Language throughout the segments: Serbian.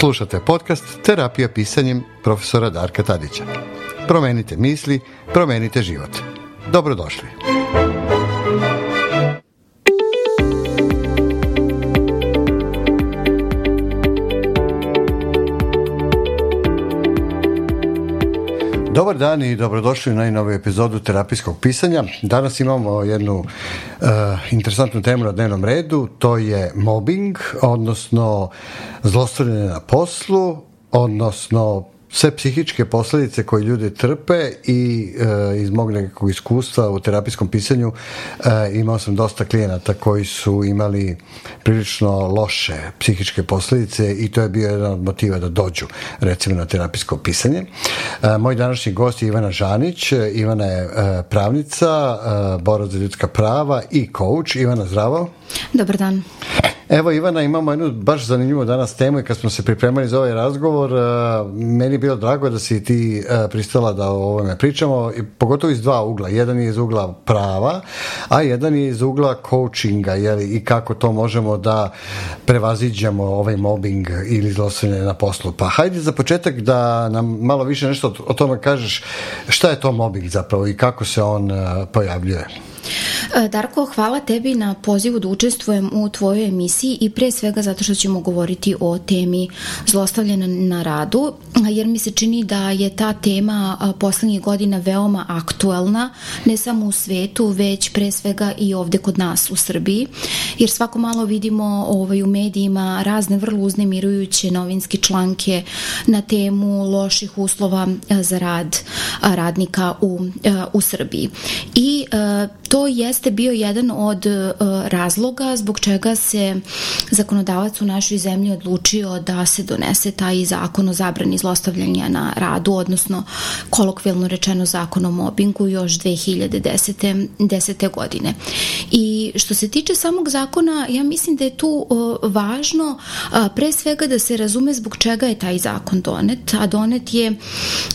Slušate podcast Terapija pisanjem profesora Darka Tadića. Promenite misli, promenite život. Dobrodošli. Dobar dan i dobrodošli u najnoviju epizodu terapijskog pisanja. Danas imamo jednu uh, interesantnu temu na dnevnom redu, to je mobbing, odnosno zlostavljanje na poslu, odnosno sve psihičke posledice koje ljudi trpe i e, iz mog nekog iskustva u terapijskom pisanju e, imao sam dosta klijenata koji su imali prilično loše psihičke posledice i to je bio jedan od motiva da dođu recimo na terapijsko pisanje. E, moj današnji gost je Ivana Žanić. Ivana je e, pravnica, e, borac za ljudska prava i coach. Ivana, zdravo. Dobar dan. Evo Ivana, imamo jednu baš zanimljivu danas temu i kad smo se pripremali za ovaj razgovor, uh, meni je bilo drago da si ti uh, pristala da o ovome pričamo, i pogotovo iz dva ugla. Jedan je iz ugla prava, a jedan je iz ugla coachinga jeli, i kako to možemo da prevaziđamo ovaj mobbing ili zlostavljanje na poslu. Pa hajde za početak da nam malo više nešto o tome kažeš šta je to mobbing zapravo i kako se on uh, pojavljuje. E, Darko, hvala tebi na pozivu da učestvujem u tvojoj emisiji i pre svega zato što ćemo govoriti o temi zlostavljena na radu, jer mi se čini da je ta tema poslednjih godina veoma aktuelna, ne samo u svetu, već pre svega i ovde kod nas u Srbiji, jer svako malo vidimo ovaj, u medijima razne vrlo uznemirujuće novinske članke na temu loših uslova za rad radnika u, u Srbiji. I to jeste bio jedan od uh, razloga zbog čega se zakonodavac u našoj zemlji odlučio da se donese taj zakon o zabrani zlostavljanja na radu, odnosno kolokvilno rečeno zakon o mobingu još 2010. 10. godine. I što se tiče samog zakona, ja mislim da je tu uh, važno uh, pre svega da se razume zbog čega je taj zakon donet, a donet je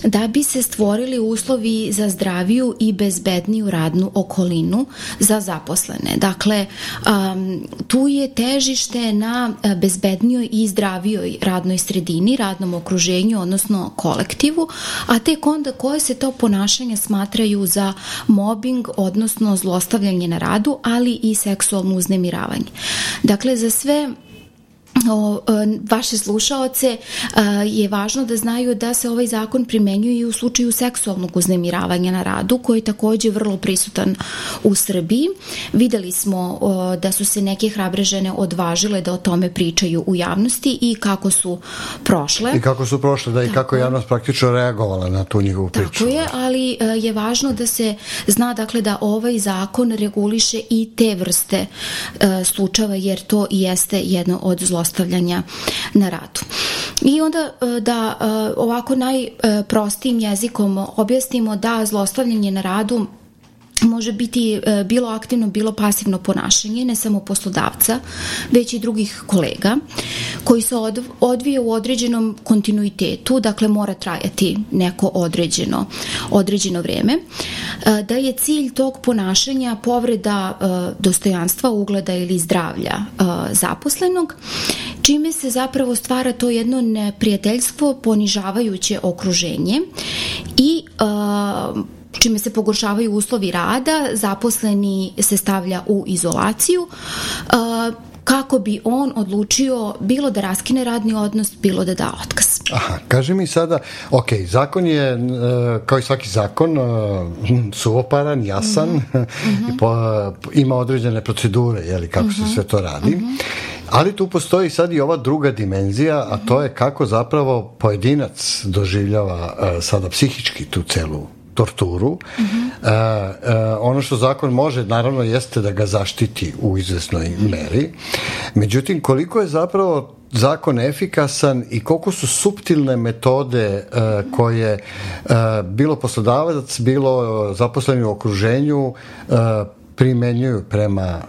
da bi se stvorili uslovi za zdraviju i bezbedniju radnu okolinu za zaposlene. Dakle, um, tu je težište na e, bezbednijoj i zdravijoj radnoj sredini, radnom okruženju, odnosno kolektivu, a tek onda koje se to ponašanje smatraju za mobbing, odnosno zlostavljanje na radu, ali i seksualno uznemiravanje. Dakle, za sve o, e, vaše slušaoce e, je važno da znaju da se ovaj zakon primenjuje i u slučaju seksualnog uznemiravanja na radu koji je takođe vrlo prisutan u Srbiji. Videli smo da su se neke hrabre žene odvažile da o tome pričaju u javnosti i kako su prošle. I kako su prošle, da i kako je javnost praktično reagovala na tu njihovu priču. Tako je, ali e, je važno da se zna dakle da ovaj zakon reguliše i te vrste slučava jer to jeste jedno od zlostavljanja zlostavljanja na radu. I onda e, da e, ovako najprostijim jezikom objasnimo da zlostavljanje na radu može biti e, bilo aktivno, bilo pasivno ponašanje, ne samo poslodavca, već i drugih kolega, koji se odvije u određenom kontinuitetu, dakle mora trajati neko određeno, određeno vreme, e, da je cilj tog ponašanja povreda e, dostojanstva, ugleda ili zdravlja zaposlenog, čime se zapravo stvara to jedno neprijateljstvo, ponižavajuće okruženje i čime se pogoršavaju uslovi rada, zaposleni se stavlja u izolaciju, kako bi on odlučio bilo da raskine radni odnos, bilo da da otkaz. Aha, kaže mi sada, ok, zakon je, e, kao i svaki zakon, e, suvoparan, jasan, mm -hmm. i po, ima određene procedure, jeli, kako mm -hmm. se mhm. sve to radi. Mm -hmm. Ali tu postoji sad i ova druga dimenzija, a to je kako zapravo pojedinac doživljava e, sada psihički tu celu torturu. Mm -hmm. e, e, ono što zakon može, naravno, jeste da ga zaštiti u izvesnoj meri. Međutim, koliko je zapravo zakon efikasan i koliko su suptilne metode e, koje e, bilo poslodavac, bilo zaposleni u okruženju e, primenjuju prema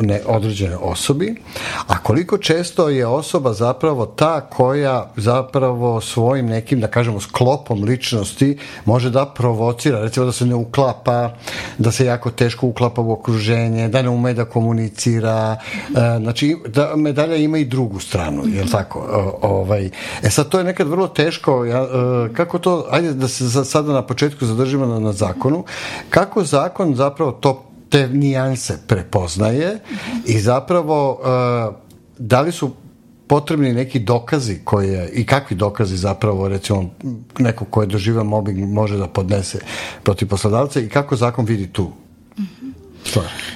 ne, određene osobi, a koliko često je osoba zapravo ta koja zapravo svojim nekim, da kažemo, sklopom ličnosti može da provocira, recimo da se ne uklapa, da se jako teško uklapa u okruženje, da ne ume da komunicira, e, znači da medalja ima i drugu stranu, je li tako? ovaj, e sad to je nekad vrlo teško, ja, e, kako to, ajde da se sada na početku zadržimo na, na zakonu, kako zakon zapravo to te nijanse prepoznaje i zapravo uh, da li su potrebni neki dokazi koje, i kakvi dokazi zapravo recimo neko ko je doživao mobbing može da podnese protiv poslodavca i kako zakon vidi tu?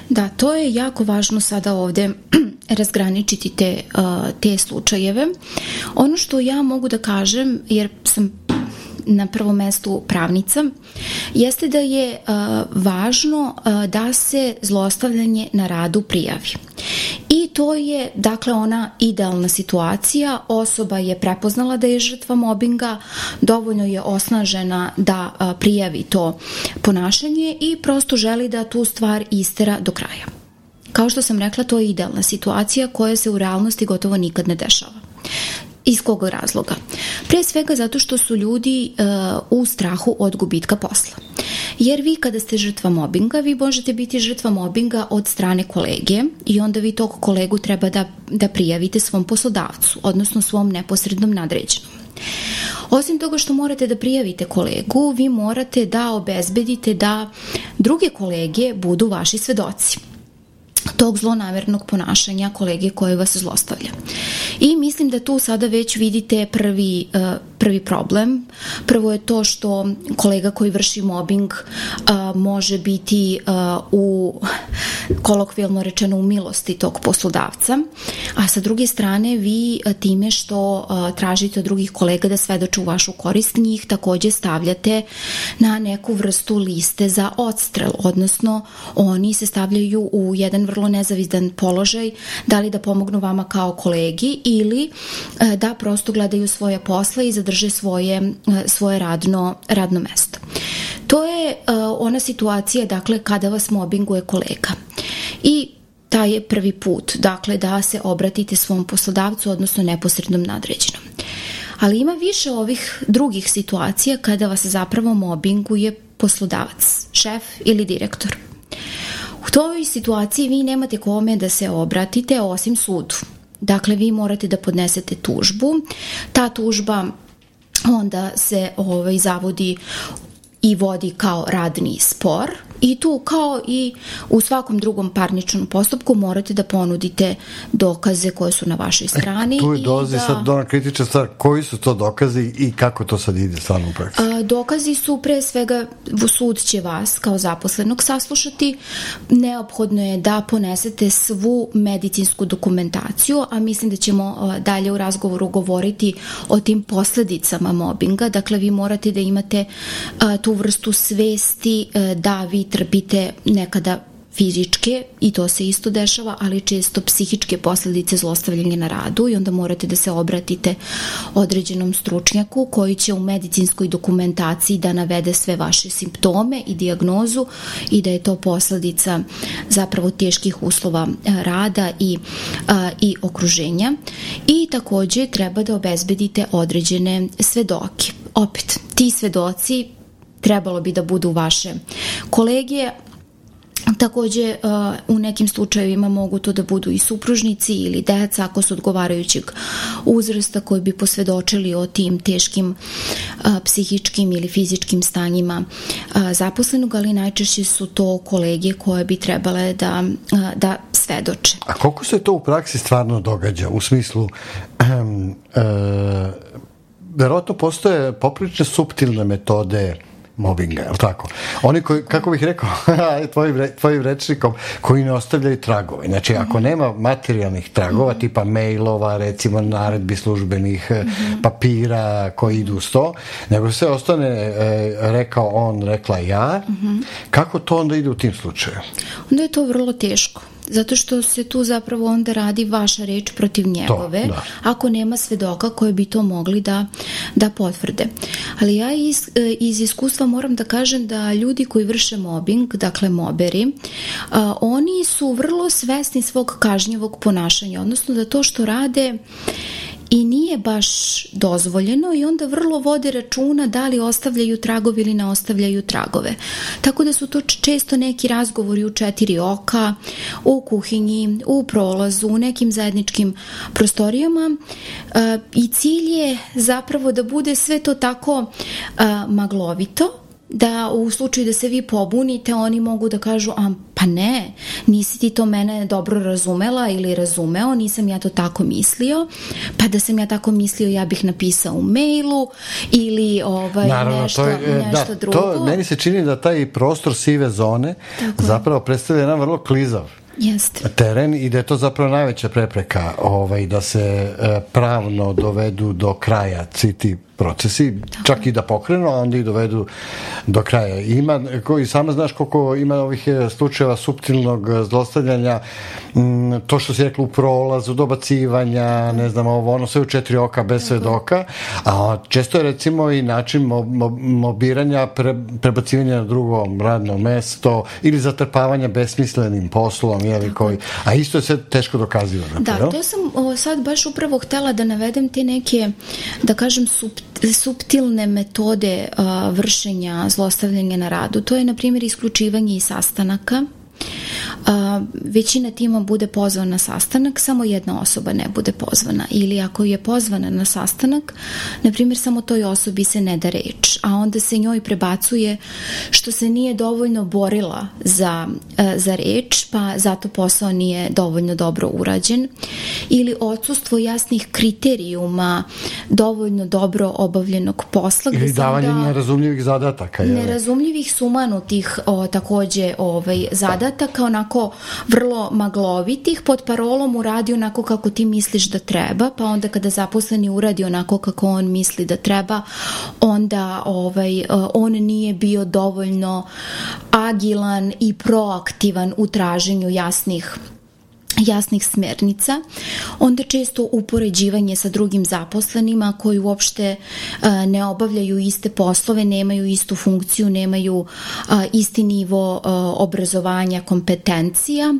Da, to je jako važno sada ovde razgraničiti te, uh, te slučajeve. Ono što ja mogu da kažem, jer sam na prvom mestu pravnica, jeste da je važno da se zlostavljanje na radu prijavi. I to je, dakle, ona idealna situacija. Osoba je prepoznala da je žrtva mobinga, dovoljno je osnažena da prijavi to ponašanje i prosto želi da tu stvar istera do kraja. Kao što sam rekla, to je idealna situacija koja se u realnosti gotovo nikad ne dešava. Iz kog razloga? Pre svega zato što su ljudi uh, u strahu od gubitka posla. Jer vi kada ste žrtva mobinga, vi možete biti žrtva mobinga od strane kolege i onda vi tog kolegu treba da, da prijavite svom poslodavcu, odnosno svom neposrednom nadređenom. Osim toga što morate da prijavite kolegu, vi morate da obezbedite da druge kolege budu vaši svedoci tog zlonamernog ponašanja kolege koje vas zlostavlja. I mislim da tu sada već vidite prvi, uh, prvi problem. Prvo je to što kolega koji vrši mobbing uh, može biti uh, u kolokvijalno rečeno u milosti tog poslodavca, a sa druge strane vi time što tražite od drugih kolega da svedoče u vašu korist njih takođe stavljate na neku vrstu liste za odstrel, odnosno oni se stavljaju u jedan vrlo nezavidan položaj, da li da pomognu vama kao kolegi ili e, da prosto gledaju svoje posla i zadrže svoje, e, svoje radno, radno mesto. To je e, ona situacija, dakle, kada vas mobbinguje kolega. I taj je prvi put, dakle, da se obratite svom poslodavcu, odnosno neposrednom nadređenom. Ali ima više ovih drugih situacija kada vas zapravo mobbinguje poslodavac, šef ili direktor. U toj situaciji vi nemate kome da se obratite osim sudu. Dakle, vi morate da podnesete tužbu. Ta tužba onda se ovaj, zavodi i vodi kao radni spor I tu kao i u svakom drugom parničnom postupku morate da ponudite dokaze koje su na vašoj strani. E, tu je dolazi da... sad dona kritična stvar, koji su to dokazi i kako to sad ide stvarno u praksi? A, dokazi su pre svega, sud će vas kao zaposlenog saslušati, neophodno je da ponesete svu medicinsku dokumentaciju, a mislim da ćemo a, dalje u razgovoru govoriti o tim posledicama mobinga, dakle vi morate da imate a, tu vrstu svesti a, da vi trpite nekada fizičke i to se isto dešava, ali često psihičke posledice zlostavljanja na radu i onda morate da se obratite određenom stručnjaku koji će u medicinskoj dokumentaciji da navede sve vaše simptome i diagnozu i da je to posledica zapravo teških uslova e, rada i, a, i okruženja i takođe treba da obezbedite određene svedoke. Opet, ti svedoci trebalo bi da budu vaše kolege, Takođe, uh, u nekim slučajevima mogu to da budu i supružnici ili deca ako su odgovarajućeg uzrasta koji bi posvedočili o tim teškim uh, psihičkim ili fizičkim stanjima uh, zaposlenog, ali najčešće su to kolege koje bi trebale da, da svedoče. A koliko se to u praksi stvarno događa? U smislu, um, uh, verovatno postoje poprične subtilne metode mobinga, je li tako? Oni koji, kako bih rekao, tvojim, tvojim rečnikom, koji ne ostavljaju tragove. Znači, ako nema materijalnih tragova, mm -hmm. tipa mailova, recimo naredbi službenih, mm -hmm. papira koji idu s to, nego se ostane e, rekao on, rekla ja, mm -hmm. kako to onda ide u tim slučaju? Onda je to vrlo teško zato što se tu zapravo onda radi vaša reč protiv njegove, to, da. ako nema svedoka koje bi to mogli da, da potvrde. Ali ja iz, iz iskustva moram da kažem da ljudi koji vrše mobbing, dakle moberi, a, oni su vrlo svesni svog kažnjivog ponašanja, odnosno da to što rade i nije baš dozvoljeno i onda vrlo vode računa da li ostavljaju tragove ili ne ostavljaju tragove. Tako da su to često neki razgovori u četiri oka, u kuhinji, u prolazu, u nekim zajedničkim prostorijama e, i cilj je zapravo da bude sve to tako e, maglovito, da u slučaju da se vi pobunite, oni mogu da kažu, a pa ne, nisi ti to mene dobro razumela ili razumeo, nisam ja to tako mislio, pa da sam ja tako mislio ja bih napisao u mailu ili ovaj, Naravno, nešto, to je, e, nešto da, drugo. To, meni se čini da taj prostor sive zone tako zapravo predstavlja jedan vrlo klizav Jeste. teren i da je to zapravo najveća prepreka ovaj, da se e, pravno dovedu do kraja citi procesi, Tako. čak i da pokrenu, a onda i dovedu do kraja. Ima, koji sama znaš koliko ima ovih e, slučajeva suptilnog zlostavljanja, m, to što si rekla u prolazu, dobacivanja, ne znam, ovo, ono sve u četiri oka bez Tako. svedoka, a često je recimo i način mo, mo, mobiranja, pre, prebacivanja na drugo radno mesto ili zatrpavanja besmislenim poslom, jeli, koji, a isto je sve teško dokazivo. Da, to sam o, sad baš upravo htela da navedem te neke, da kažem, supt suptilne metode vršenja zlostavljanja na radu. To je, na primjer, isključivanje iz sastanaka, većina tima bude pozvana na sastanak, samo jedna osoba ne bude pozvana. Ili ako je pozvana na sastanak, na primjer samo toj osobi se ne da reč, a onda se njoj prebacuje što se nije dovoljno borila za, a, za reč, pa zato posao nije dovoljno dobro urađen. Ili odsustvo jasnih kriterijuma dovoljno dobro obavljenog posla. Ili davanje da, nerazumljivih zadataka. Je. Nerazumljivih sumanutih o, takođe ovaj, zadataka, onako onako vrlo maglovitih pod parolom uradi onako kako ti misliš da treba, pa onda kada zaposleni uradi onako kako on misli da treba, onda ovaj, eh, on nije bio dovoljno agilan i proaktivan u traženju jasnih jasnih smernica, onda često upoređivanje sa drugim zaposlenima koji uopšte a, ne obavljaju iste poslove, nemaju istu funkciju, nemaju a, isti nivo a, obrazovanja, kompetencija.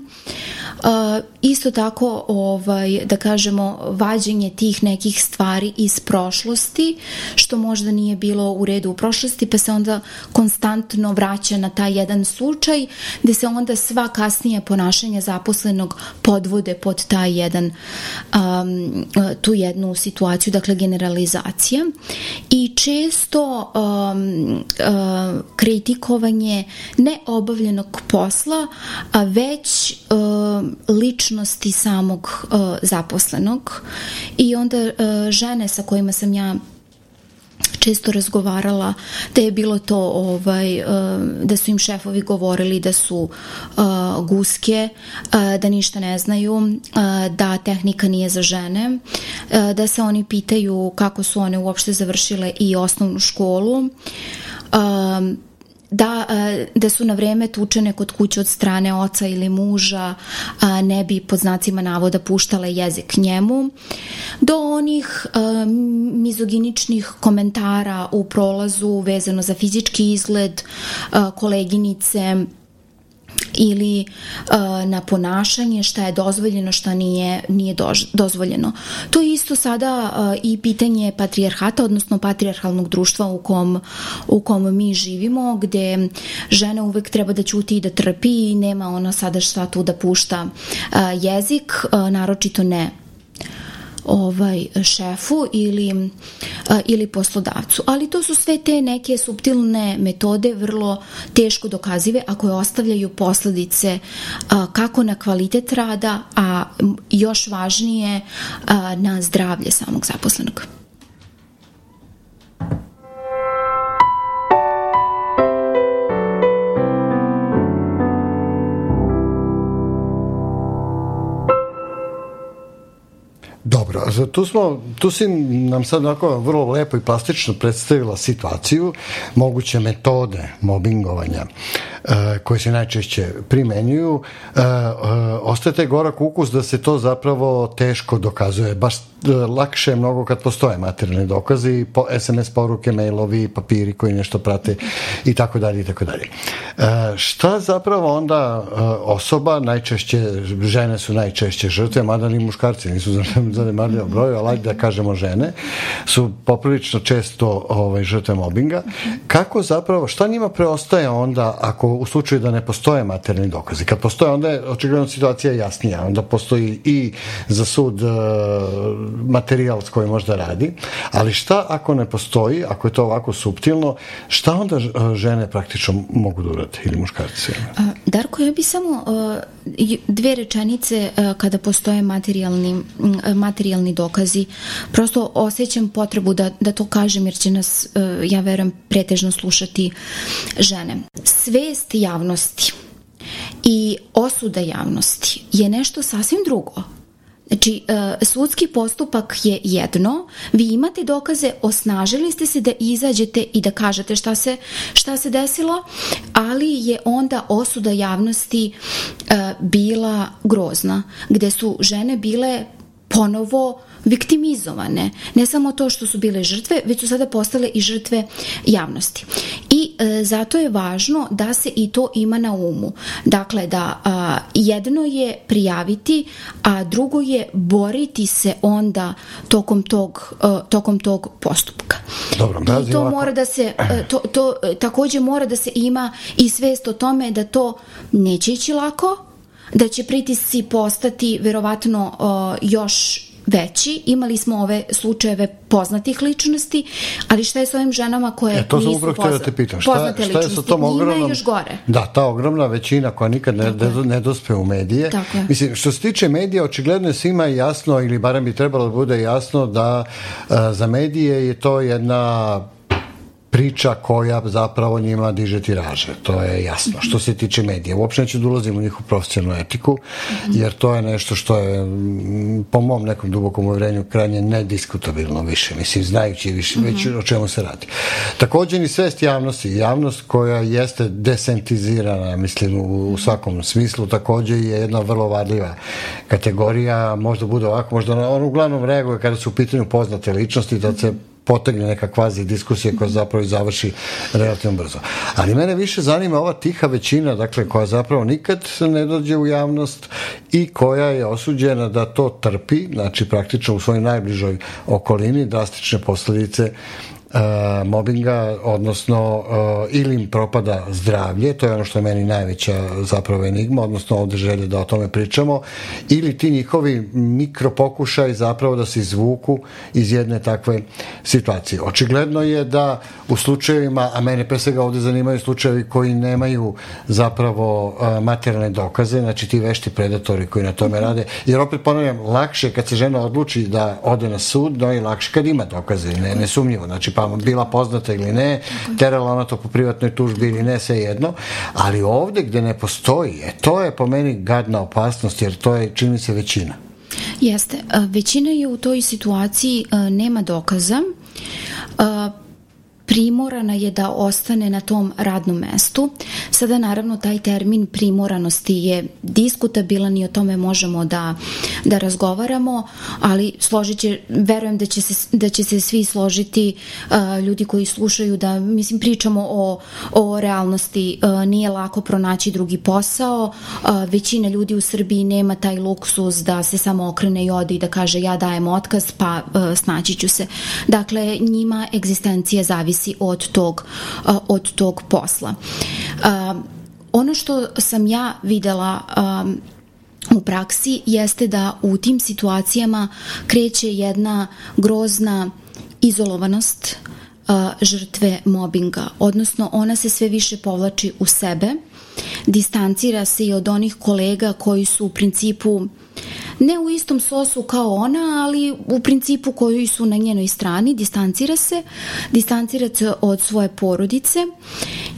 Isto tako, ovaj, da kažemo, vađenje tih nekih stvari iz prošlosti, što možda nije bilo u redu u prošlosti, pa se onda konstantno vraća na taj jedan slučaj, gde se onda sva kasnije ponašanja zaposlenog podvode pod taj jedan um, tu jednu situaciju, dakle generalizacija. I često um, uh, kritikovanje neobavljenog posla, a već uh, ličnosti samog uh, zaposlenog. I onda žene sa kojima sam ja često razgovarala da je bilo to ovaj, eh, da su im šefovi govorili da su uh, guske, uh, da ništa ne znaju, da tehnika nije za žene, da se oni pitaju kako su one uopšte završile i osnovnu školu da, e, da su na vreme tučene kod kuće od strane oca ili muža, ne bi pod znacima navoda puštale jezik njemu, do onih e, mizoginičnih komentara u prolazu vezano za fizički izgled a, koleginice, ili uh, na ponašanje šta je dozvoljeno, šta nije, nije dož, dozvoljeno. To je isto sada uh, i pitanje patrijarhata, odnosno patrijarhalnog društva u kom, u kom mi živimo, gde žena uvek treba da ćuti i da trpi i nema ona sada šta tu da pušta uh, jezik, uh, naročito ne ovaj šefu ili a, ili poslodavcu. Ali to su sve te neke subtilne metode vrlo teško dokazive ako je ostavljaju posledice a, kako na kvalitet rada, a još važnije a, na zdravlje samog zaposlenog. Dobro, tu, smo, tu si nam sad onako vrlo lepo i plastično predstavila situaciju, moguće metode mobingovanja e, koje se najčešće primenjuju. E, e, ostaje taj gorak ukus da se to zapravo teško dokazuje. Baš lakše je mnogo kad postoje materijalni dokazi, po, SMS poruke, mailovi, papiri koji nešto prate i tako dalje i tako dalje. Šta zapravo onda osoba, najčešće, žene su najčešće žrtve, mada ni muškarci nisu zanemarljivo broju, ali da kažemo žene, su poprilično često ovaj, žrtve mobinga. Kako zapravo, šta njima preostaje onda ako u slučaju da ne postoje materijalni dokazi? Kad postoje, onda je očigledno situacija jasnija. Onda postoji i za sud uh, materijal s kojim možda radi, ali šta ako ne postoji, ako je to ovako subtilno, šta onda žene praktično mogu da urade ili muškarci? Darko, ja bi samo uh, dve rečenice uh, kada postoje materijalni, materijalni dokazi. Prosto osjećam potrebu da, da to kažem jer će nas, e, ja verujem, pretežno slušati žene. Svest javnosti i osuda javnosti je nešto sasvim drugo. Znači, e, sudski postupak je jedno, vi imate dokaze, osnažili ste se da izađete i da kažete šta se, šta se desilo, ali je onda osuda javnosti e, bila grozna, gde su žene bile ponovo viktimizovane. Ne samo to što su bile žrtve, već su sada postale i žrtve javnosti. I e, zato je važno da se i to ima na umu. Dakle, da a, jedno je prijaviti, a drugo je boriti se onda tokom tog, a, e, tokom tog postupka. Dobro, I to ovako. mora da se, e, to, to takođe mora da se ima i svest o tome da to neće ići lako, da će pritisci postati verovatno uh, još veći. Imali smo ove slučajeve poznatih ličnosti, ali šta je s ovim ženama koje e, to nisu pozna, da te pitam. Šta, poznate šta? Je sa tom ogromnom, Njima još gore. Da, ta ogromna većina koja nikad ne, ne, ne dospe u medije. Tako je. Mislim, što se tiče medija, očigledno je svima jasno, ili barem bi trebalo da bude jasno, da uh, za medije je to jedna priča koja zapravo njima diže tiraže. To je jasno. Što se tiče medija. Uopšte neću da ulazim u njihovu profesionalnu etiku, jer to je nešto što je po mom nekom dubokom uvjerenju krajnje nediskutabilno više. Mislim, znajući više, već o čemu se radi. Takođe ni svest javnosti. Javnost koja jeste desentizirana, mislim, u, svakom smislu, takođe je jedna vrlo vadljiva kategorija. Možda bude ovako, možda on uglavnom reaguje kada su u pitanju poznate ličnosti, da se potegne neka kvazi diskusija koja zapravo i završi relativno brzo. Ali mene više zanima ova tiha većina, dakle, koja zapravo nikad ne dođe u javnost i koja je osuđena da to trpi, znači praktično u svojoj najbližoj okolini, drastične posledice uh, mobinga, odnosno uh, ili im propada zdravlje, to je ono što je meni najveća zapravo enigma, odnosno ovde želje da o tome pričamo, ili ti njihovi mikropokušaj zapravo da se izvuku iz jedne takve situacije. Očigledno je da u slučajevima, a mene pre svega ovde zanimaju slučajevi koji nemaju zapravo uh, materijalne dokaze, znači ti vešti predatori koji na tome rade, jer opet ponavljam, lakše kad se žena odluči da ode na sud, no i lakše kad ima dokaze, ne, nesumnjivo, znači pa bila poznata ili ne, terala ona to po privatnoj tužbi ili ne, sve jedno, ali ovde gde ne postoji, e, to je po meni gadna opasnost, jer to je, čini se, većina. Jeste. Većina je u toj situaciji, nema dokaza, primorana je da ostane na tom radnom mestu. Sada naravno taj termin primoranosti je diskutabilan i o tome možemo da, da razgovaramo, ali složit će, verujem da će se, da će se svi složiti uh, ljudi koji slušaju da, mislim, pričamo o, o realnosti, uh, nije lako pronaći drugi posao, uh, većina ljudi u Srbiji nema taj luksus da se samo okrene i ode i da kaže ja dajem otkaz pa uh, snaći ću se. Dakle, njima egzistencija zavisi zavisi od tog, od tog posla. Ono što sam ja videla u praksi jeste da u tim situacijama kreće jedna grozna izolovanost žrtve mobinga, odnosno ona se sve više povlači u sebe, distancira se i od onih kolega koji su u principu ne u istom sosu kao ona, ali u principu koji su na njenoj strani, distancira se, distancira se od svoje porodice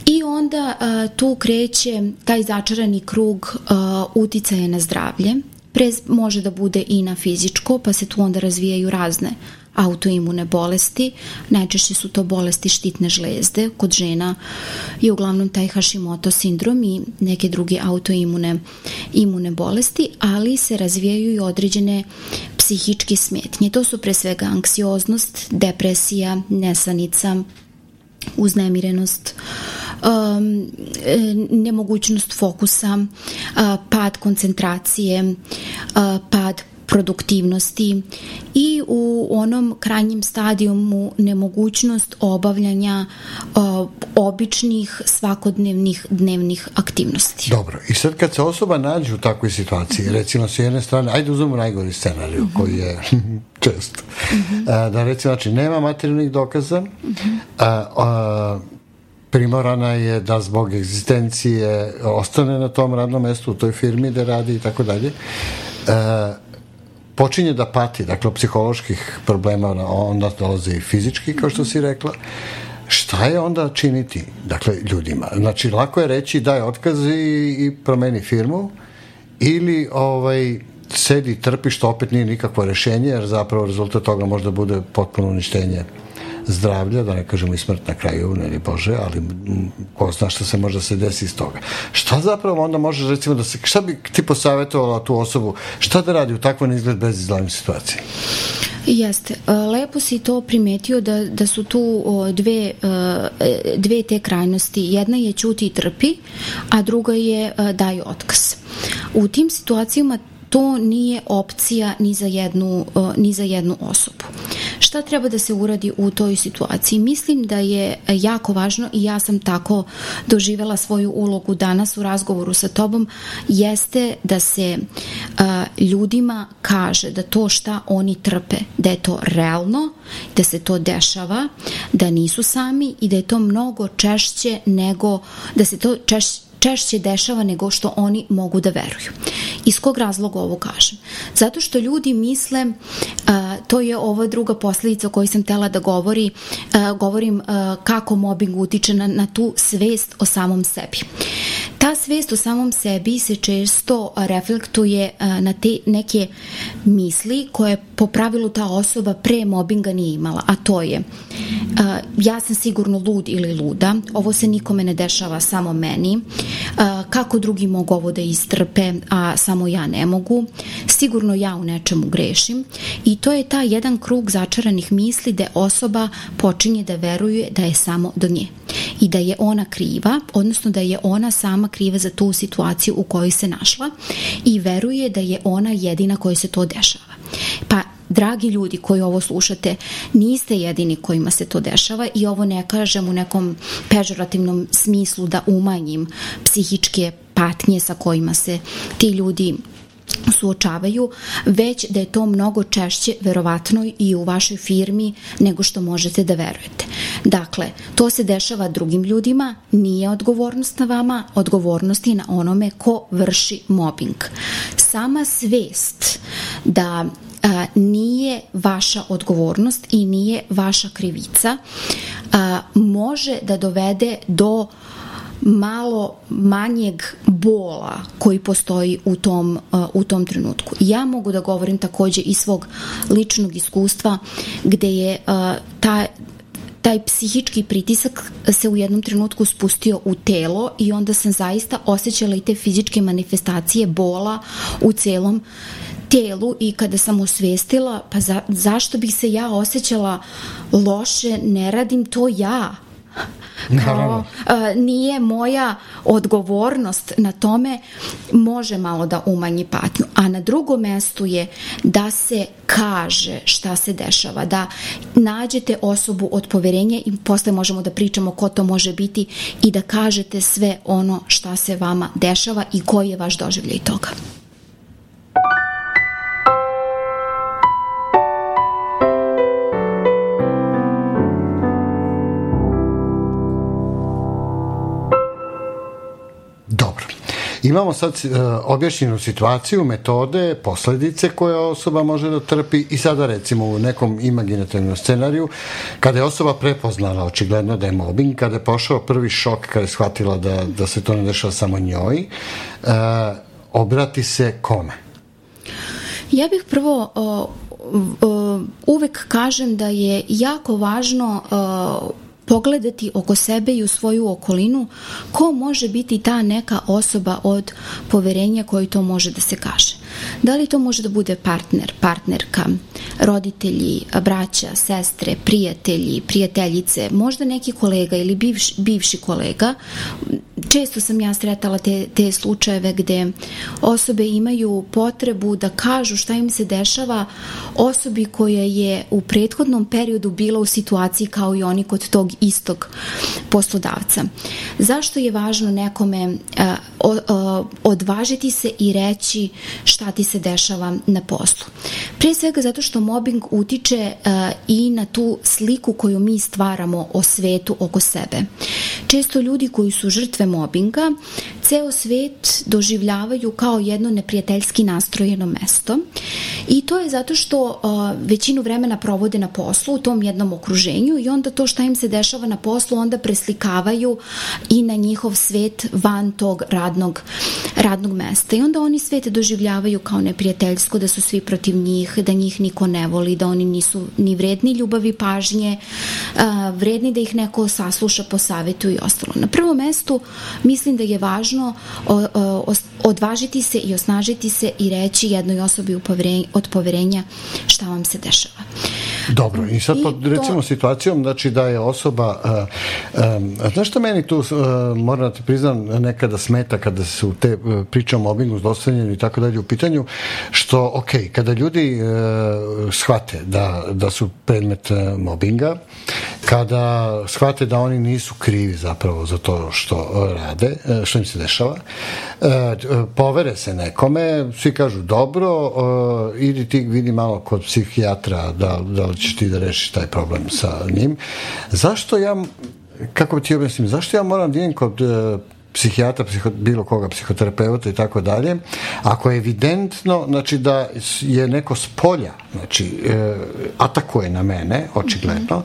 i onda a, tu kreće taj začarani krug a, uticaje na zdravlje, Pre može da bude i na fizičko, pa se tu onda razvijaju razne autoimune bolesti. Najčešće su to bolesti štitne žlezde. Kod žena je uglavnom taj Hashimoto sindrom i neke druge autoimune imune bolesti, ali se razvijaju i određene psihičke smetnje. To su pre svega anksioznost, depresija, nesanica, uznemirenost, um, nemogućnost fokusa, pad koncentracije, pad produktivnosti i u onom krajnjem stadijumu nemogućnost obavljanja o, običnih svakodnevnih dnevnih aktivnosti. Dobro, i sad kad se osoba nađe u takvoj situaciji, mm -hmm. recimo s jedne strane, ajde uzmemo najgori scenariju mm -hmm. koji je čest, mm -hmm. da recimo, znači, nema materijalnih dokaza, mm -hmm. a, a, primorana je da zbog egzistencije ostane na tom radnom mestu u toj firmi da radi i tako dalje počinje da pati, dakle, psiholoških problema, onda dolaze i fizički, kao što si rekla, šta je onda činiti, dakle, ljudima? Znači, lako je reći daj otkaz i, i promeni firmu, ili ovaj, sedi trpi, što opet nije nikakvo rešenje, jer zapravo rezultat toga možda bude potpuno uništenje zdravlja, da ne kažemo i smrt na kraju, ne li Bože, ali ko zna šta se može da se desi iz toga. Šta zapravo onda može, recimo, da se, šta bi ti posavetovala tu osobu, šta da radi u takvom izgled bez izglednoj situaciji? Jeste. E, lepo si to primetio da, da su tu dve, e, dve te krajnosti. Jedna je ćuti i trpi, a druga je e, daj otkaz. U tim situacijama to nije opcija ni za jednu, ni za jednu osobu. Šta treba da se uradi u toj situaciji? Mislim da je jako važno i ja sam tako doživela svoju ulogu danas u razgovoru sa tobom, jeste da se a, ljudima kaže da to šta oni trpe, da je to realno, da se to dešava, da nisu sami i da je to mnogo češće nego, da se to češće češće dešava nego što oni mogu da veruju. Iz kog razloga ovo kažem? Zato što ljudi misle, a, to je ova druga posledica o kojoj sam tela da govori, a, govorim a, kako mobbing utiče na, na tu svest o samom sebi. Ta svest o samom sebi se često reflektuje na te neke misli koje po pravilu ta osoba pre mobinga nije imala, a to je ja sam sigurno lud ili luda, ovo se nikome ne dešava, samo meni, kako drugi mogu ovo da istrpe, a samo ja ne mogu, sigurno ja u nečemu grešim. I to je ta jedan krug začaranih misli da osoba počinje da veruje da je samo do nje. I da je ona kriva, odnosno da je ona sama kriva za tu situaciju u kojoj se našla i veruje da je ona jedina kojoj se to dešava. Pa dragi ljudi koji ovo slušate, niste jedini kojima se to dešava i ovo ne kažem u nekom pežorativnom smislu da umanjim psihičke patnje sa kojima se ti ljudi suočavaju, već da je to mnogo češće verovatno i u vašoj firmi nego što možete da verujete. Dakle, to se dešava drugim ljudima, nije odgovornost na vama, odgovornost je na onome ko vrši mobbing. Sama svest da a, nije vaša odgovornost i nije vaša krivica a, može da dovede do malo manjeg bola koji postoji u tom, u tom trenutku. Ja mogu da govorim takođe iz svog ličnog iskustva gde je ta taj psihički pritisak se u jednom trenutku spustio u telo i onda sam zaista osjećala i te fizičke manifestacije bola u celom telu i kada sam osvestila pa za, zašto bih se ja osjećala loše, ne radim to ja? Kao a, nije moja odgovornost na tome može malo da umanji patnju. A na drugom mestu je da se kaže šta se dešava da nađete osobu od poverenja i posle možemo da pričamo ko to može biti i da kažete sve ono šta se vama dešava i koji je vaš doživljaj toga Imamo sad uh, objašnjenu situaciju, metode, posledice koje osoba može da trpi i sada recimo u nekom imaginativnom scenariju kada je osoba prepoznala očigledno da je mobbing, kada je pošao prvi šok kada je shvatila da, da se to ne dešava samo njoj, uh, obrati se kome? Ja bih prvo uvek kažem da je jako važno pogledati oko sebe i u svoju okolinu ko može biti ta neka osoba od poverenja koji to može da se kaže. Da li to može da bude partner, partnerka, roditelji, braća, sestre, prijatelji, prijateljice, možda neki kolega ili bivši, bivši kolega. Često sam ja sretala te, te slučajeve gde osobe imaju potrebu da kažu šta im se dešava osobi koja je u prethodnom periodu bila u situaciji kao i oni kod tog istog poslodavca. Zašto je važno nekome uh, uh, odvažiti se i reći šta ti se dešava na poslu? Pre svega zato što mobbing utiče uh, i na tu sliku koju mi stvaramo o svetu oko sebe. Često ljudi koji su žrtve mobbinga ceo svet doživljavaju kao jedno neprijateljski nastrojeno mesto i to je zato što uh, većinu vremena provode na poslu u tom jednom okruženju i onda to šta im se dešava na poslu onda preslikavaju i na njihov svet van tog radnog, radnog mesta i onda oni svet doživljavaju kao neprijateljsko, da su svi protiv njih, da njih niko ne voli, da oni nisu ni vredni ljubavi, pažnje, vredni da ih neko sasluša po savetu i ostalo. Na prvom mestu mislim da je važno odvažiti se i osnažiti se i reći jednoj osobi od poverenja šta vam se dešava. Dobro, i sad I pod recimo to... situacijom znači da je osoba uh, um, znaš što meni tu uh, moram da ti priznam nekada smeta kada su te uh, priče o mobingu, zlostavljanju i tako dalje u pitanju, što ok, kada ljudi uh, shvate da, da su predmet uh, mobinga, kada shvate da oni nisu krivi zapravo za to što rade, uh, što im se dešava, uh, povere se nekome, svi kažu dobro, uh, idi ti vidi malo kod psihijatra da, da li ćeš ti da rešiš taj problem sa njim. Zašto ja, kako ti objasnim, zašto ja moram da idem kod psihijatra, psiho, bilo koga, psihoterapeuta i tako dalje, ako je evidentno znači da je neko s polja, znači e, atakuje na mene, očigledno, mm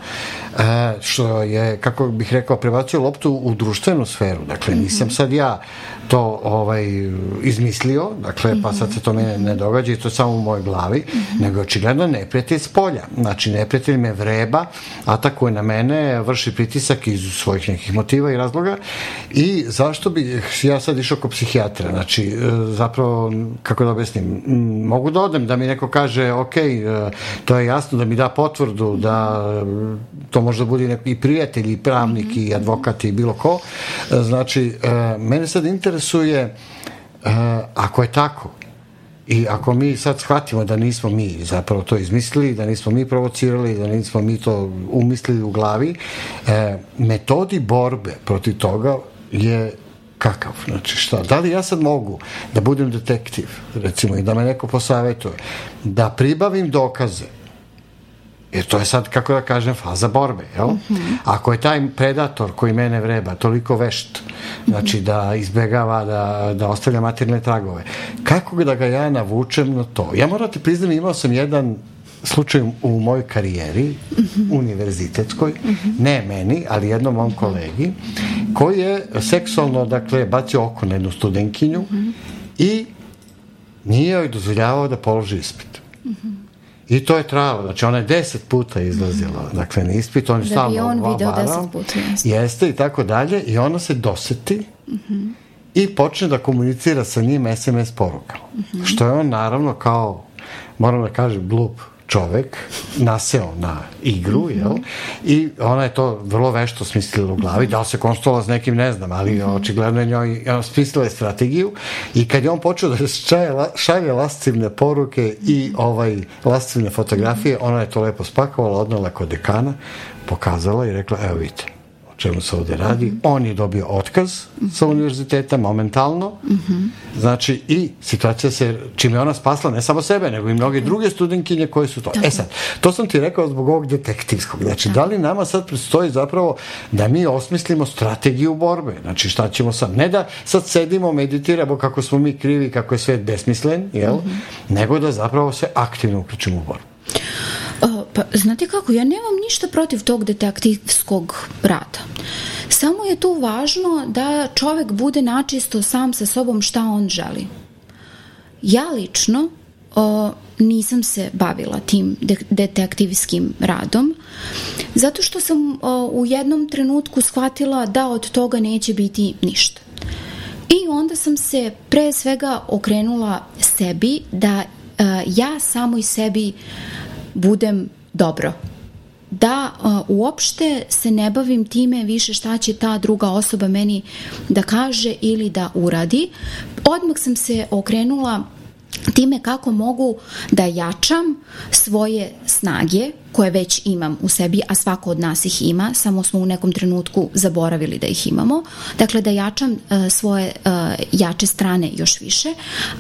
-hmm. e, što je, kako bih rekao, prebacio loptu u društvenu sferu. Dakle, nisam sad ja to ovaj izmislio, dakle, pa sad se to mene ne događa i to samo u mojoj glavi, mm -hmm. nego očigledno neprijatelj s polja. Znači, neprijatelj me vreba, atakuje na mene, vrši pritisak iz svojih nekih motiva i razloga i zašto bi ja sad išao kod psihijatra? Znači, e, zapravo, kako da objasnim, mogu da odem da mi neko kaže, ok, e, to je jasno da mi da potvrdu, da to možda bude i prijatelj, i pravnik, mm -hmm. i advokat, i bilo ko. E, znači, mene sad interesuje ako je tako i ako mi sad shvatimo da nismo mi zapravo to izmislili, da nismo mi provocirali, da nismo mi to umislili u glavi, uh, metodi borbe protiv toga je kakav, znači šta, da li ja sad mogu da budem detektiv, recimo, i da me neko posavetuje, da pribavim dokaze, Jer to je sad, kako da kažem, faza borbe, jel? Mm -hmm. Ako je taj predator koji mene vreba toliko vešt, znači da izbegava, da, da ostavlja materijalne tragove, kako da ga ja navučem na to? Ja moram ti priznam, imao sam jedan slučaj u mojoj karijeri mm -hmm. univerzitetskoj, mm -hmm. ne meni, ali jednom mom kolegi, koji je seksualno, dakle, bacio oko na jednu studenkinju mm -hmm. i nije joj dozvoljavao da položi ispit. -hmm. I to je trajalo, znači ona je deset puta izlazila, -hmm. dakle na ispit, on je da stalno bi on video deset puta. Jeste. jeste i tako dalje i ona se doseti i počne da komunicira sa njim SMS porukama. Što je on naravno kao, moram da kažem, glup čovek naseo na igru, -hmm. jel? I ona je to vrlo vešto smislila u glavi, da li se konstolovala s nekim, ne znam, ali -hmm. očigledno je njoj smislila je strategiju i kad je on počeo da šalje, šalje lascivne poruke i ovaj lascivne fotografije, ona je to lepo spakovala, odnala kod dekana, pokazala i rekla, evo vidite, čemu se ovde radi. Mm -hmm. On je dobio otkaz mm -hmm. sa univerziteta momentalno. Mm -hmm. Znači, i situacija se, čime je ona spasla ne samo sebe, nego i mnoge druge studentkinje koje su to. Tako. E sad, to sam ti rekao zbog ovog detektivskog. Znači, Tako. da li nama sad predstoji zapravo da mi osmislimo strategiju borbe? Znači, šta ćemo sad? Ne da sad sedimo, meditiramo kako smo mi krivi, kako je svet besmislen, jel? Mm -hmm. Nego da zapravo se aktivno uključimo u borbu. Pa, znate kako, ja nemam ništa protiv tog detektivskog rada. Samo je tu važno da čovek bude načisto sam sa sobom šta on želi. Ja lično o, nisam se bavila tim de detektivskim radom, zato što sam o, u jednom trenutku shvatila da od toga neće biti ništa. I onda sam se pre svega okrenula sebi da e, ja samo i sebi budem dobro da uh, uopšte se ne bavim time više šta će ta druga osoba meni da kaže ili da uradi. Odmah sam se okrenula time kako mogu da jačam svoje snage koje već imam u sebi, a svako od nas ih ima, samo smo u nekom trenutku zaboravili da ih imamo. Dakle, da jačam uh, svoje uh, jače strane još više,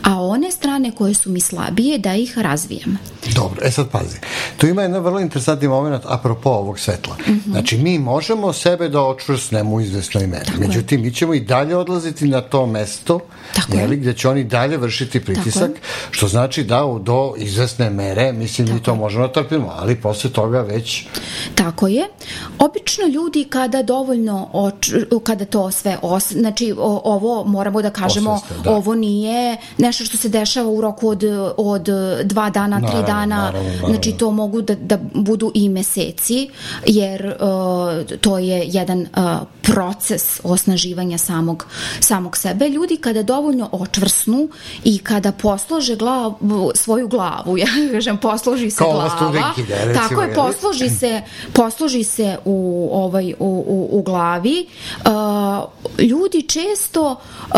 a one strane koje su mi slabije, da ih razvijam. Dobro, e sad pazi. Tu ima jedan vrlo interesantni moment apropo ovog svetla. Mm -hmm. Znači, mi možemo sebe da očvrsnemo u izvesnoj meri. Tako Međutim, je. mi ćemo i dalje odlaziti na to mesto, Tako jeli, gde će oni dalje vršiti pritisak, što znači da u, do izvesne mere, mislim, Tako mi to možemo da trpimo, ali posle posle toga već... Tako je. Obično ljudi kada dovoljno, oč, kada to sve, os, znači o, ovo moramo da kažemo, Osveste, da. ovo nije nešto što se dešava u roku od, od dva dana, naravno, tri dana, naravno, naravno. znači to mogu da, da budu i meseci, jer uh, to je jedan uh, proces osnaživanja samog, samog sebe. Ljudi kada dovoljno očvrsnu i kada poslože glavu, svoju glavu, ja kažem, posloži se Kao glava, tako Tako je, posloži se, posloži se u, ovaj, u, u, u glavi. Uh, ljudi često uh,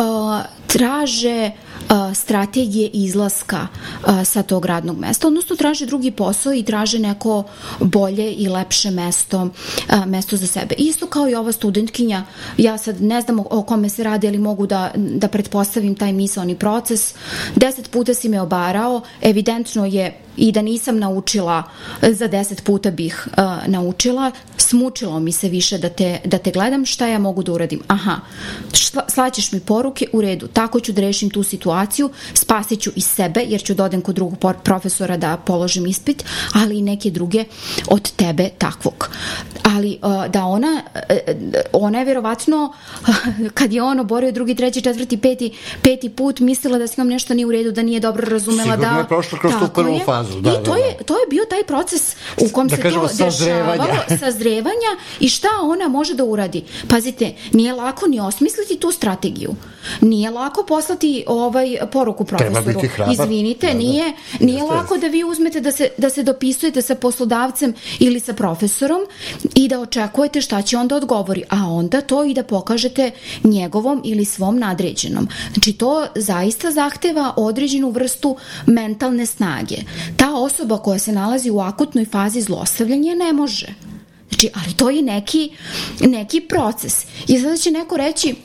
traže uh, strategije izlaska uh, sa tog radnog mesta, odnosno traže drugi posao i traže neko bolje i lepše mesto, uh, mesto za sebe. Isto kao i ova studentkinja, ja sad ne znam o, kome se radi, ali mogu da, da pretpostavim taj misalni proces. Deset puta si me obarao, evidentno je i da nisam naučila za deset puta bih naučila smučilo mi se više da te, da te gledam šta ja mogu da uradim aha, slaćeš mi poruke u redu, tako ću da rešim tu situaciju spasit ću i sebe jer ću da odem kod drugog profesora da položim ispit ali i neke druge od tebe takvog ali uh, da ona uh, ona je verovatno kad je on oborio drugi, treći, četvrti, peti peti put mislila da s njom nešto nije u redu, da nije dobro razumela Sigurno da... je prošlo kroz tu prvu fazu. Da, I to, da, je, to je bio taj proces u kom da se kažemo, to sazrevanja. dešavalo, sazrevanja i šta ona može da uradi. Pazite, nije lako ni osmisliti tu strategiju. Nije lako poslati ovaj poruku profesoru. Izvinite, da, da. nije, nije Jeste. lako da vi uzmete da se, da se dopisujete sa poslodavcem ili sa profesorom i da očekujete šta će onda odgovori, a onda to i da pokažete njegovom ili svom nadređenom. Znači to zaista zahteva određenu vrstu mentalne snage ta osoba koja se nalazi u akutnoj fazi zlostavljanja ne može. Znači, ali to je neki, neki proces. I sada će neko reći,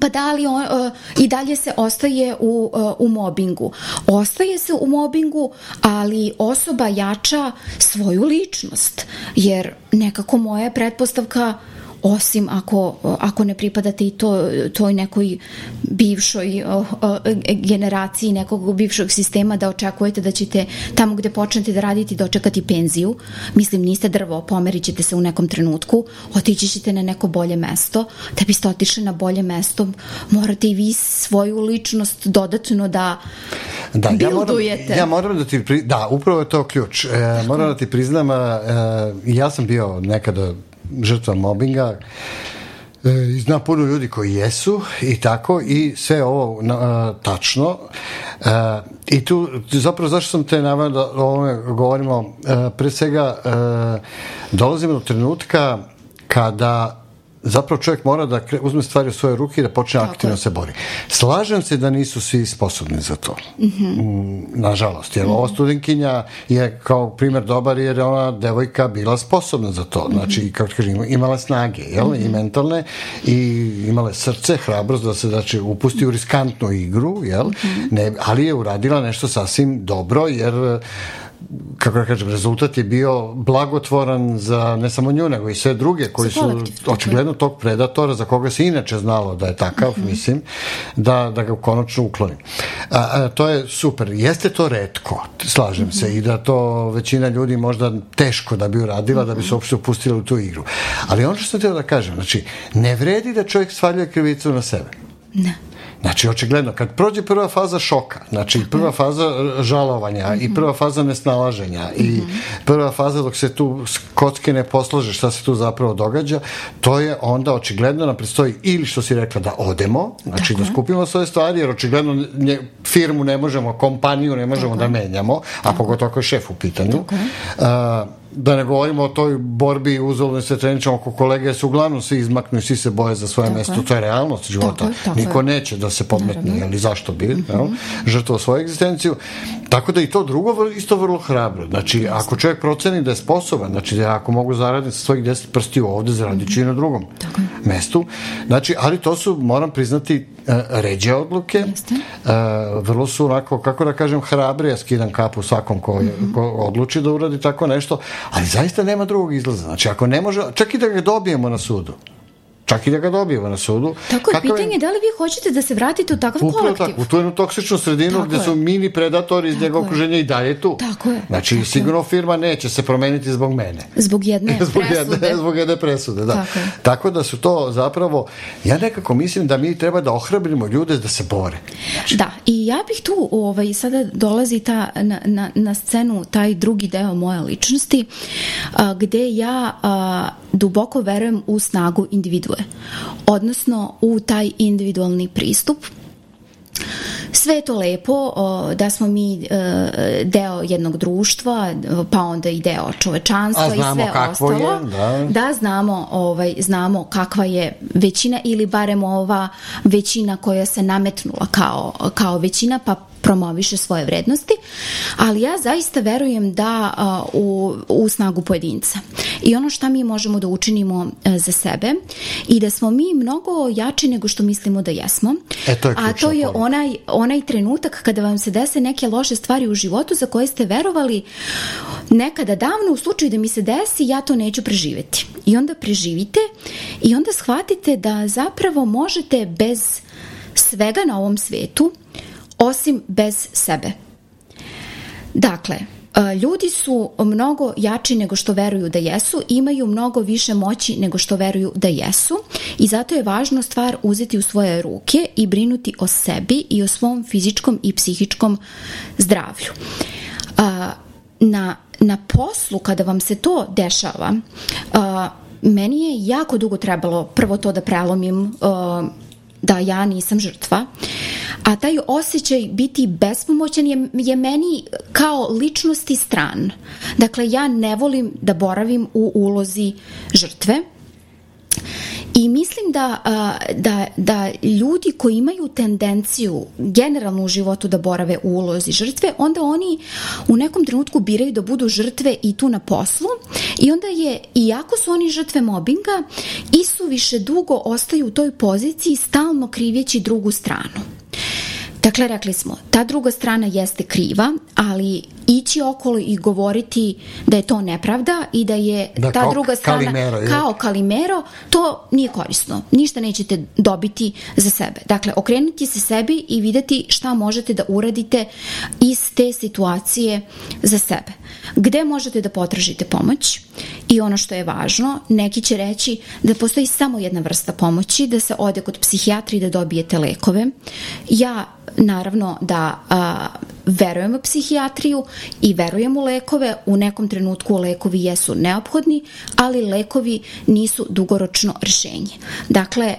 pa da li on, uh, i dalje se ostaje u, uh, u mobingu. Ostaje se u mobingu, ali osoba jača svoju ličnost, jer nekako moja pretpostavka osim ako, ako ne pripadate i to, toj nekoj bivšoj o, o, generaciji nekog bivšog sistema da očekujete da ćete tamo gde počnete da radite dočekati penziju, mislim niste drvo, pomerit ćete se u nekom trenutku, otići ćete na neko bolje mesto, da biste otišli na bolje mesto, morate i vi svoju ličnost dodatno da da, ja moram, ja moram da ti, pri, da, upravo je to ključ. E, moram da ti priznam, e, ja sam bio nekada žrtva mobinga e, i zna puno ljudi koji jesu i tako i sve ovo a, tačno. A, e, i tu zapravo zašto sam te naveo da o ovome govorimo? A, pre svega a, dolazimo do trenutka kada zapravo čovjek mora da uzme stvari u svoje ruke i da počne Tako aktivno je. se bori. Slažem se da nisu svi sposobni za to. Mm -hmm. Nažalost, jer mm -hmm. ova studenkinja je kao primer dobar jer je ona devojka bila sposobna za to. Znači, mm -hmm. kako kažem, imala snage, jel? Mm -hmm. I mentalne i imala srce, hrabrost da se znači, upusti u riskantnu igru, jel? Mm -hmm. ne, ali je uradila nešto sasvim dobro jer kako da kažem, rezultat je bio blagotvoran za ne samo nju, nego i sve druge koji su očigledno tog predatora za koga se inače znalo da je takav, mm -hmm. mislim, da, da ga konačno ukloni. A, a, to je super. Jeste to redko, slažem mm -hmm. se, i da to većina ljudi možda teško da bi uradila, mm -hmm. da bi se uopšte upustila u tu igru. Ali ono što sam teo da kažem, znači, ne vredi da čovjek svaljuje krivicu na sebe. Ne Znači, očigledno, kad prođe prva faza šoka, znači prva faza žalovanja mm -hmm. i mhm. prva faza nesnalaženja mm -hmm. i mhm. prva faza dok se tu kocke ne poslože šta se tu zapravo događa, to je onda očigledno nam predstoji ili što si rekla da odemo, znači Tako da skupimo svoje stvari, jer očigledno nje, firmu ne možemo, kompaniju ne možemo Tako da menjamo, a Tako. pogotovo ako je šef u pitanju. Tako. Uh, da ne govorimo o toj borbi uzaludno se treničamo oko kolege su uglavnom svi izmaknu i svi se boje za svoje tako mesto, je. to je realnost života. Tako je, tako Niko je. neće da se pometne, ali zašto bi, mm -hmm. žrtvo svoju egzistenciju. Tako da i to drugo isto vrlo hrabro. Znači, ako čovjek proceni da je sposoban, znači da ako mogu zaraditi sa svojih deset prsti ovde, zaradit ću mm -hmm. i na drugom tako mestu. Znači, ali to su, moram priznati, ređe odluke. Jeste. Uh, vrlo su onako, kako da kažem, hrabre, ja skidam kapu svakom ko, mm -hmm. ko odluči da uradi tako nešto, ali zaista nema drugog izlaza. Znači, ako ne može, čak i da ga dobijemo na sudu, čak i da ga dobijemo na sudu. Tako je, pitanje je da li vi hoćete da se vratite u takav Upravo kolektiv? Tako, u tu jednu toksičnu sredinu tako gde je. su mini predatori iz njegovog okruženja i dalje tu. Tako je. Znači, tako sigurno je. firma neće se promeniti zbog mene. Zbog jedne zbog presude. Jedne, zbog jedne presude, da. Tako, tako da su to zapravo, ja nekako mislim da mi treba da ohrabrimo ljude da se bore. Znači. Da, i ja bih tu, ovaj, sada dolazi ta, na, na, na scenu taj drugi deo moje ličnosti, a, gde ja a, duboko verujem u snagu individue odnosno u taj individualni pristup sve je to lepo da smo mi e, deo jednog društva, pa onda i deo čovečanstva i sve ostalo. Je, da. da znamo, ovaj, znamo kakva je većina ili barem ova većina koja se nametnula kao, kao većina, pa promoviše svoje vrednosti, ali ja zaista verujem da a, u, u snagu pojedinca. I ono šta mi možemo da učinimo a, za sebe i da smo mi mnogo jači nego što mislimo da jesmo. E, to je a to je onaj, onaj trenutak kada vam se dese neke loše stvari u životu za koje ste verovali nekada davno u slučaju da mi se desi ja to neću preživeti. I onda preživite i onda shvatite da zapravo možete bez svega na ovom svetu osim bez sebe. Dakle, e, ljudi su mnogo jači nego što veruju da jesu, imaju mnogo više moći nego što veruju da jesu i zato je važno stvar uzeti u svoje ruke i brinuti o sebi i o svom fizičkom i psihičkom zdravlju. E, na, na poslu kada vam se to dešava, e, meni je jako dugo trebalo prvo to da prelomim da ja nisam žrtva, a taj osjećaj biti bespomoćan je, je meni kao ličnosti stran. Dakle, ja ne volim da boravim u ulozi žrtve, I mislim da, da, da ljudi koji imaju tendenciju generalno u životu da borave u ulozi žrtve, onda oni u nekom trenutku biraju da budu žrtve i tu na poslu i onda je, iako su oni žrtve mobinga, i su više dugo ostaju u toj poziciji stalno krivjeći drugu stranu. Dakle, rekli smo, ta druga strana jeste kriva, ali ići okolo i govoriti da je to nepravda i da je da, ta druga strana kalimero, kao kalimero, to nije korisno. Ništa nećete dobiti za sebe. Dakle, okrenuti se sebi i videti šta možete da uradite iz te situacije za sebe. Gde možete da potražite pomoć i ono što je važno, neki će reći da postoji samo jedna vrsta pomoći, da se ode kod psihijatra i da dobijete lekove. Ja naravno da a, verujem u psihijatriju i verujem u lekove, u nekom trenutku lekovi jesu neophodni, ali lekovi nisu dugoročno rešenje. Dakle,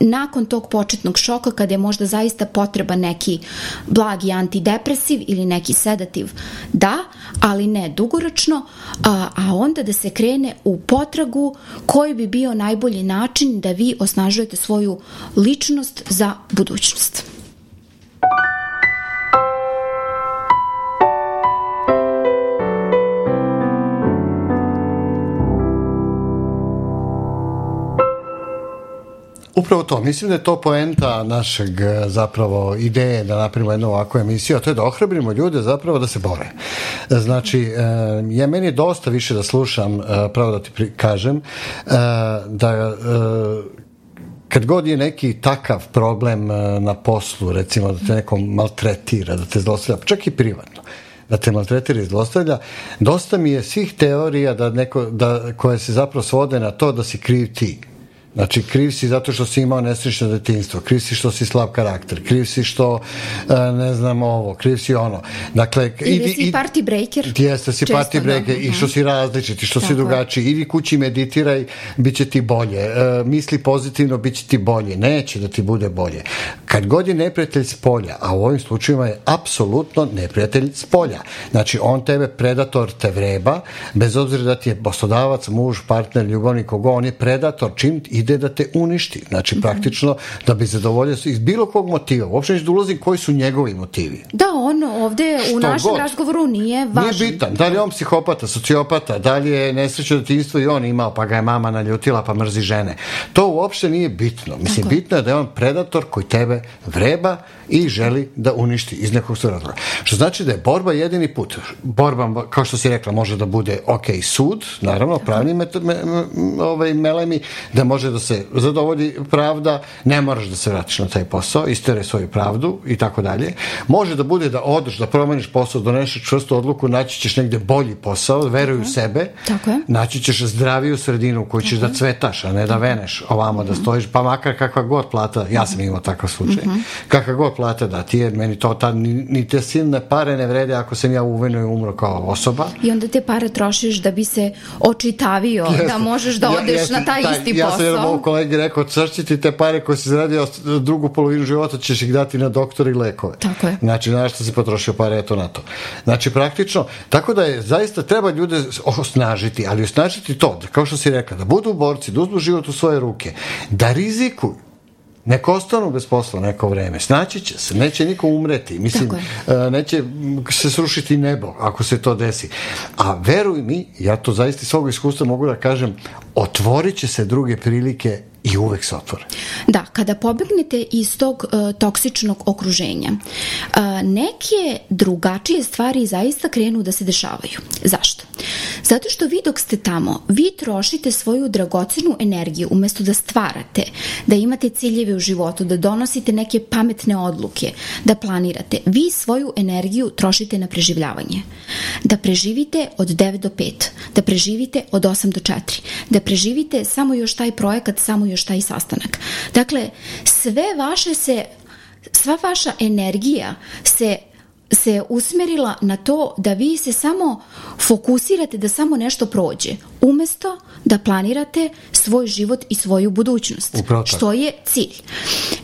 nakon tog početnog šoka kada je možda zaista potreba neki blagi antidepresiv ili neki sedativ, da, ali ne dugoročno, a, a onda da se krene u potragu koji bi bio najbolji način da vi osnažujete svoju ličnost za budućnost. Upravo to, mislim da je to poenta našeg e, zapravo ideje da napravimo jednu ovakvu emisiju, a to je da ohrabrimo ljude zapravo da se bore. Znači, e, je meni dosta više da slušam, e, pravo da ti kažem, da kad god je neki takav problem na poslu, recimo da te neko maltretira, da te zlostavlja, čak i privatno, da te maltretira i zlostavlja, dosta mi je svih teorija da neko, da, koje se zapravo svode na to da si kriv ti Znači, kriv si zato što si imao nesrećno detinstvo, kriv si što si slab karakter, kriv si što, uh, ne znam ovo, kriv si ono. Dakle, Ili idi, si party breaker. Jeste, si party da. breaker da. i što si različit, i što Tako si drugačiji. Idi kući, meditiraj, bit će ti bolje. Uh, misli pozitivno, bit će ti bolje. Neće da ti bude bolje. Kad god je neprijatelj s polja, a u ovim slučajima je apsolutno neprijatelj s polja. Znači, on tebe, predator te vreba, bez obzira da ti je poslodavac, muž, partner, ljubavnik, kogo, on je predator, čim ide da te uništi. Znači, mhm. praktično, da bi zadovoljio iz bilo kog motiva. Uopšte neću da ulazim koji su njegovi motivi. Da, on ovde u Što našem god. razgovoru nije važan. Nije bitan. Da li je on psihopata, sociopata, da li je nesreće detinjstvo i on imao, pa ga je mama naljutila, pa mrzi žene. To uopšte nije bitno. Mislim, Tako. bitno je da je on predator koji tebe vreba i želi da uništi iz nekog razloga. Što znači da je borba jedini put. Borba, kao što si rekla, može da bude ok sud, naravno, pravni me, me, ovaj, melemi, da može da se zadovolji pravda, ne moraš da se vratiš na taj posao, istere svoju pravdu i tako dalje. Može da bude da odeš, da promeniš posao, donešeš čvrstu odluku, naći ćeš negde bolji posao, veruj u sebe, tako je. naći ćeš zdraviju sredinu u kojoj ćeš da cvetaš, a ne da veneš ovamo, da stojiš, pa makar kakva god plata, ja sam imao takav slučaj, mhm. kakva god plata da ti je, meni to ta, ni, ni te silne pare ne vrede ako sam ja uveno i umro kao osoba. I onda te pare trošiš da bi se očitavio, jeste. da možeš da odeš ja, na taj, taj isti ja posao. Ja sam jednom kolegi rekao, crći ti te pare koje si zaradio drugu polovinu života ćeš ih dati na doktor i lekove. Tako je. Znači, znaš što si potrošio pare, eto na to. Znači, praktično, tako da je, zaista treba ljude osnažiti, ali osnažiti to, da, kao što si rekla, da budu borci, da uzmu život u svoje ruke, da rizikuju, Neko ostanu bez posla neko vreme. Snaći će se, neće niko umreti. Mislim, e, neće se srušiti nebo ako se to desi. A veruj mi, ja to zaista iz svog iskustva mogu da kažem, otvorit će se druge prilike i uvek se otvore. Da, kada pobegnete iz tog uh, toksičnog okruženja, uh, neke drugačije stvari zaista krenu da se dešavaju. Zašto? Zato što vi dok ste tamo, vi trošite svoju dragocenu energiju umesto da stvarate, da imate ciljeve u životu, da donosite neke pametne odluke, da planirate. Vi svoju energiju trošite na preživljavanje. Da preživite od 9 do 5, da preživite od 8 do 4, da preživite samo još taj projekat, samo još taj sastanak. Dakle, sve vaše se, sva vaša energija se se usmerila na to da vi se samo fokusirate da samo nešto prođe, umesto da planirate svoj život i svoju budućnost, Upravo što je cilj.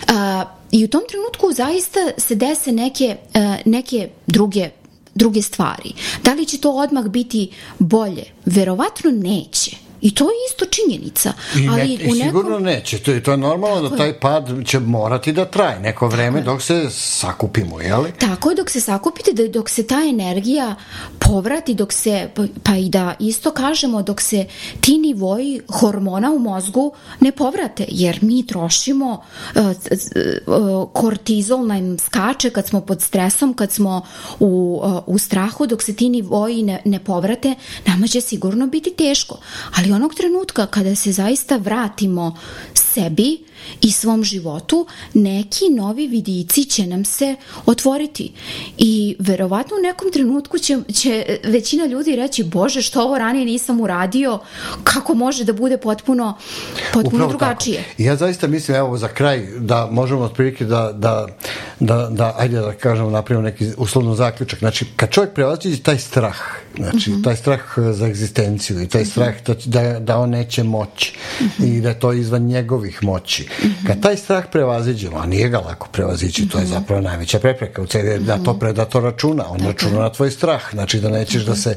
A, I u tom trenutku zaista se dese neke, a, neke druge druge stvari. Da li će to odmah biti bolje? Verovatno neće I to je isto činjenica. I, ali ne, i nekom... sigurno neće. To je, to je normalno Tako da taj pad će morati da traje neko vreme dok se sakupimo, jeli? Tako je, dok se sakupite, da, dok se ta energija povrati, dok se, pa i da isto kažemo, dok se ti nivoji hormona u mozgu ne povrate, jer mi trošimo uh, uh, kortizol nam skače kad smo pod stresom, kad smo u, uh, u strahu, dok se ti nivoji ne, ne povrate, nama će sigurno biti teško. Ali onog trenutka kada se zaista vratimo sebi i svom životu, neki novi vidici će nam se otvoriti. I verovatno u nekom trenutku će, će većina ljudi reći, bože, što ovo ranije nisam uradio, kako može da bude potpuno, potpuno Upravo drugačije. Tako. Ja zaista mislim, evo, za kraj, da možemo otprilike da, da, da, da ajde da kažemo, napravimo neki uslovno zaključak. Znači, kad čovjek prevaziđe taj strah, znači, mm -hmm. taj strah za egzistenciju i taj mhm. strah da, da, da on neće moći mm -hmm. i da je to izvan njegovih moći, Kad taj strah prevaziđemo, a nije ga lako prevazići, to je zapravo najveća prepreka u celi, da to predator računa, on računa na tvoj strah, znači da nećeš da se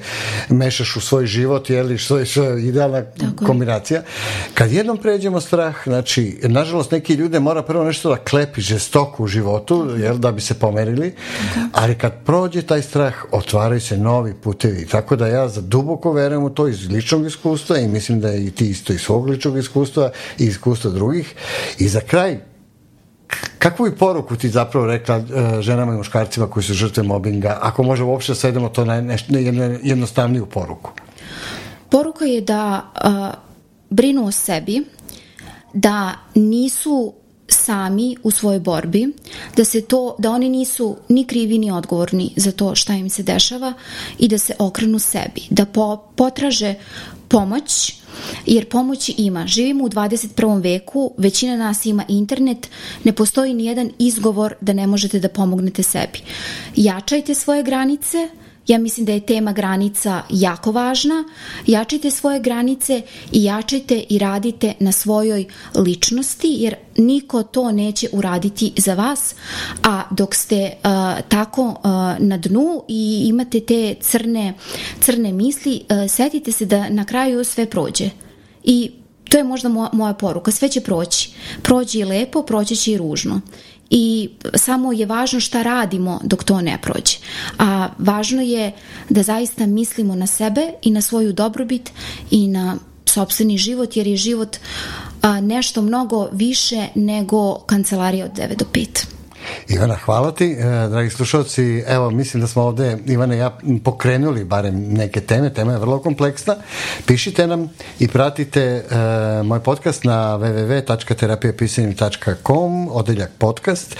mešaš u svoj život, jeli, što je, što je idealna kombinacija. Kad jednom pređemo strah, znači, nažalost, neki ljude mora prvo nešto da klepi žestoko u životu, jel, da bi se pomerili, ali kad prođe taj strah, otvaraju se novi putevi, tako da ja za duboko verujem u to iz ličnog iskustva i mislim da je i ti isto iz svog ličnog iskustva i iskustva drugih I za kraj, kakvu i poruku ti zapravo rekla uh, ženama i muškarcima koji su žrtve mobinga, ako može uopšte svedemo to na nešto, jednostavniju poruku? Poruka je da uh, brinu o sebi, da nisu sami u svojoj borbi, da se to, da oni nisu ni krivi ni odgovorni za to šta im se dešava i da se okrenu sebi, da po, potraže pomoć, jer pomoći ima. Živimo u 21. veku, većina nas ima internet, ne postoji ni jedan izgovor da ne možete da pomognete sebi. Jačajte svoje granice, Ja mislim da je tema granica jako važna. Jačajte svoje granice i jačajte i radite na svojoj ličnosti, jer niko to neće uraditi za vas, a dok ste uh, tako uh, na dnu i imate te crne, crne misli, uh, setite se da na kraju sve prođe. I to je možda moja, moja poruka, sve će proći. Prođi i lepo, proći će i ružno i samo je važno šta radimo dok to ne prođe. A važno je da zaista mislimo na sebe i na svoju dobrobit i na sobstveni život, jer je život a, nešto mnogo više nego kancelarija od 9 do 5. Ivana, hvala ti, e, dragi slušalci. Evo, mislim da smo ovde, Ivana i ja, pokrenuli barem neke teme. Tema je vrlo kompleksna. Pišite nam i pratite e, moj podcast na www.terapijapisanjem.com odeljak podcast. E,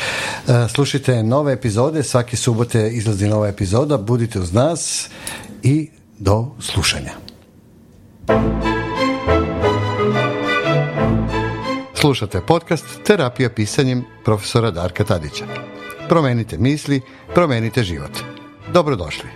slušajte nove epizode, svake subote izlazi nova epizoda. Budite uz nas i do slušanja. Slušate podcast Terapija pisanjem profesora Darka Tadića. Promenite misli, promenite život. Dobrodošli.